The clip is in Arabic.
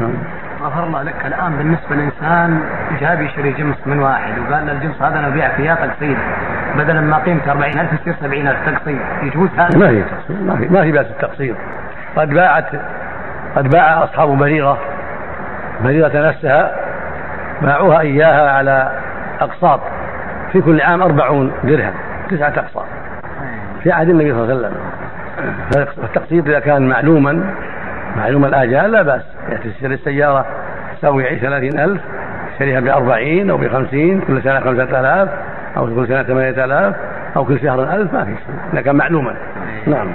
نعم. غفر الله لك الآن بالنسبة للإنسان جاب يشتري جنس من واحد وقال له الجنس هذا أنا ابيعك اياه تقسيط. بدلا ما قيمته 40000 يصير 70000 تقسيط. يجوز هذا؟ ما هي تقسيط ما في ما في بأس التقسيط. قد باعت قد باع أصحاب بريرة. بريرة نفسها باعوها إياها على أقساط. في كل عام أربعون درهم تسعة أقساط. في عهد النبي صلى الله عليه وسلم. فالتقسيط إذا كان معلوما معلوم الآجال لا يعني تشتري السيارة تساوي ثلاثين ألف تشتريها بأربعين أو بخمسين كل سنة خمسة آلاف أو كل سنة ثمانية آلاف أو كل شهر ألف ما في شيء إذا كان معلوما نعم.